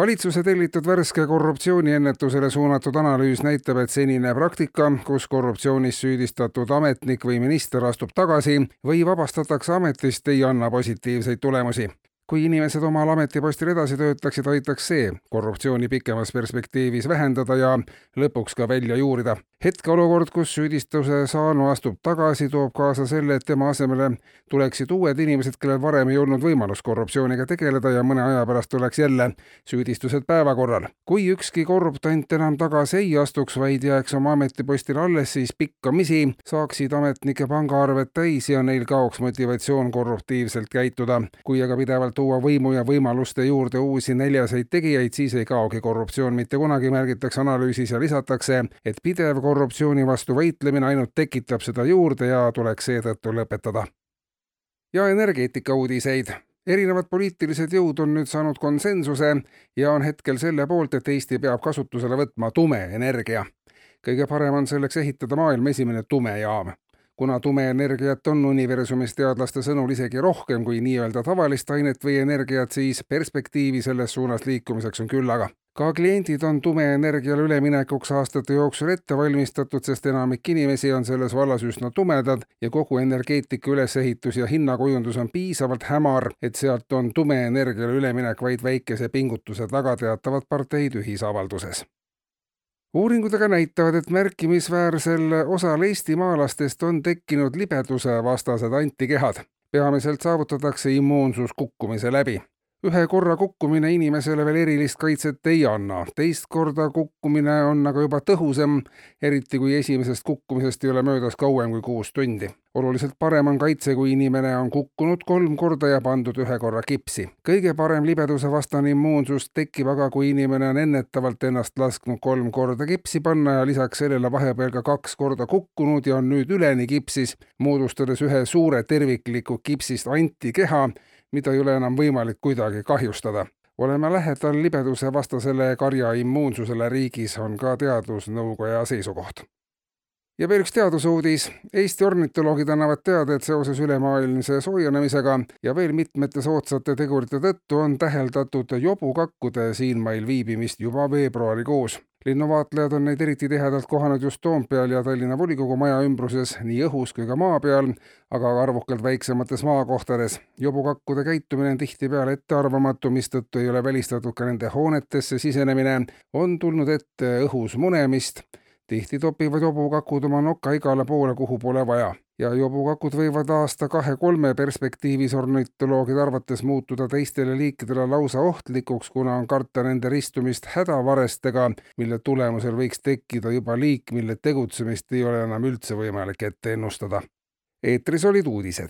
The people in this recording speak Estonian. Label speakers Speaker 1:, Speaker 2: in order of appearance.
Speaker 1: valitsuse tellitud värske korruptsiooniennetusele suunatud analüüs näitab, et senine praktika, kus korruptsioonis süüdistatud ametnik või minister astub tagasi või vabastatakse ametist, ei anna positiivseid tulemusi kui inimesed omal ametipostil edasi töötaksid, aitaks see korruptsiooni pikemas perspektiivis vähendada ja lõpuks ka välja juurida. Hetkeolukord, kus süüdistuse saanu astub tagasi, toob kaasa selle, et tema asemele tuleksid uued inimesed, kellel varem ei olnud võimalust korruptsiooniga tegeleda ja mõne aja pärast tuleks jälle süüdistused päevakorral. kui ükski korruptant enam tagasi ei astuks, vaid jääks oma ametipostile alles, siis pikkamisi saaksid ametnike pangaarved täis ja neil kaoks motivatsioon korruptiivselt käituda. kui aga pidevalt tuua võimu ja võimaluste juurde uusi neljaseid tegijaid, siis ei kaogi korruptsioon mitte kunagi, märgitakse analüüsis ja lisatakse, et pidev korruptsiooni vastu võitlemine ainult tekitab seda juurde ja tuleks seetõttu lõpetada. ja energeetika uudiseid erinevad poliitilised jõud on nüüd saanud konsensuse ja on hetkel selle poolt, et Eesti peab kasutusele võtma tumeenergia. kõige parem on selleks ehitada maailma esimene tumejaam kuna tumeenergiat on universumis teadlaste sõnul isegi rohkem kui nii-öelda tavalist ainet või energiat, siis perspektiivi selles suunas liikumiseks on küllaga. ka kliendid on tumeenergiale üleminekuks aastate jooksul ette valmistatud, sest enamik inimesi on selles vallas üsna tumedad ja kogu energeetika ülesehitus ja hinnakujundus on piisavalt hämar, et sealt on tumeenergiale üleminek vaid väikese pingutuse taga, teatavad parteid ühisavalduses uuringud aga näitavad, et märkimisväärsel osal eestimaalastest on tekkinud libeduse vastased antikehad. peamiselt saavutatakse immuunsus kukkumise läbi ühe korra kukkumine inimesele veel erilist kaitset ei anna, teist korda kukkumine on aga juba tõhusam, eriti kui esimesest kukkumisest ei ole möödas kauem kui kuus tundi. oluliselt parem on kaitse, kui inimene on kukkunud kolm korda ja pandud ühe korra kipsi. kõige parem libedusevastane immuunsus tekib aga, kui inimene on ennetavalt ennast lasknud kolm korda kipsi panna ja lisaks sellele vahepeal ka kaks korda kukkunud ja on nüüd üleni kipsis, moodustades ühe suure tervikliku kipsist antikeha mida ei ole enam võimalik kuidagi kahjustada. oleme lähedal libeduse vastasele karja immuunsusele riigis, on ka Teadusnõukoja seisukoht ja veel üks teadusuudis. Eesti ornitoloogid annavad teada, et seoses ülemaailmse soojenemisega ja veel mitmete soodsate tegurite tõttu on täheldatud jobukakkude siinmail viibimist juba veebruarikuus linnuvaatlejad on neid eriti tihedalt kohanud just Toompeal ja Tallinna volikogu maja ümbruses nii õhus kui ka maa peal, aga ka arvukalt väiksemates maakohtades. jobukakkude käitumine on tihtipeale ettearvamatu, mistõttu ei ole välistatud ka nende hoonetesse sisenemine. on tulnud ette õhus munemist. Tihti topivad jobukakud oma noka igale poole, kuhu pole vaja ja jobukakud võivad aasta-kahe-kolme perspektiivis ornitoloogide arvates muutuda teistele liikidele lausa ohtlikuks, kuna on karta nende ristumist hädavarestega, mille tulemusel võiks tekkida juba liik, mille tegutsemist ei ole enam üldse võimalik ette ennustada. eetris olid uudised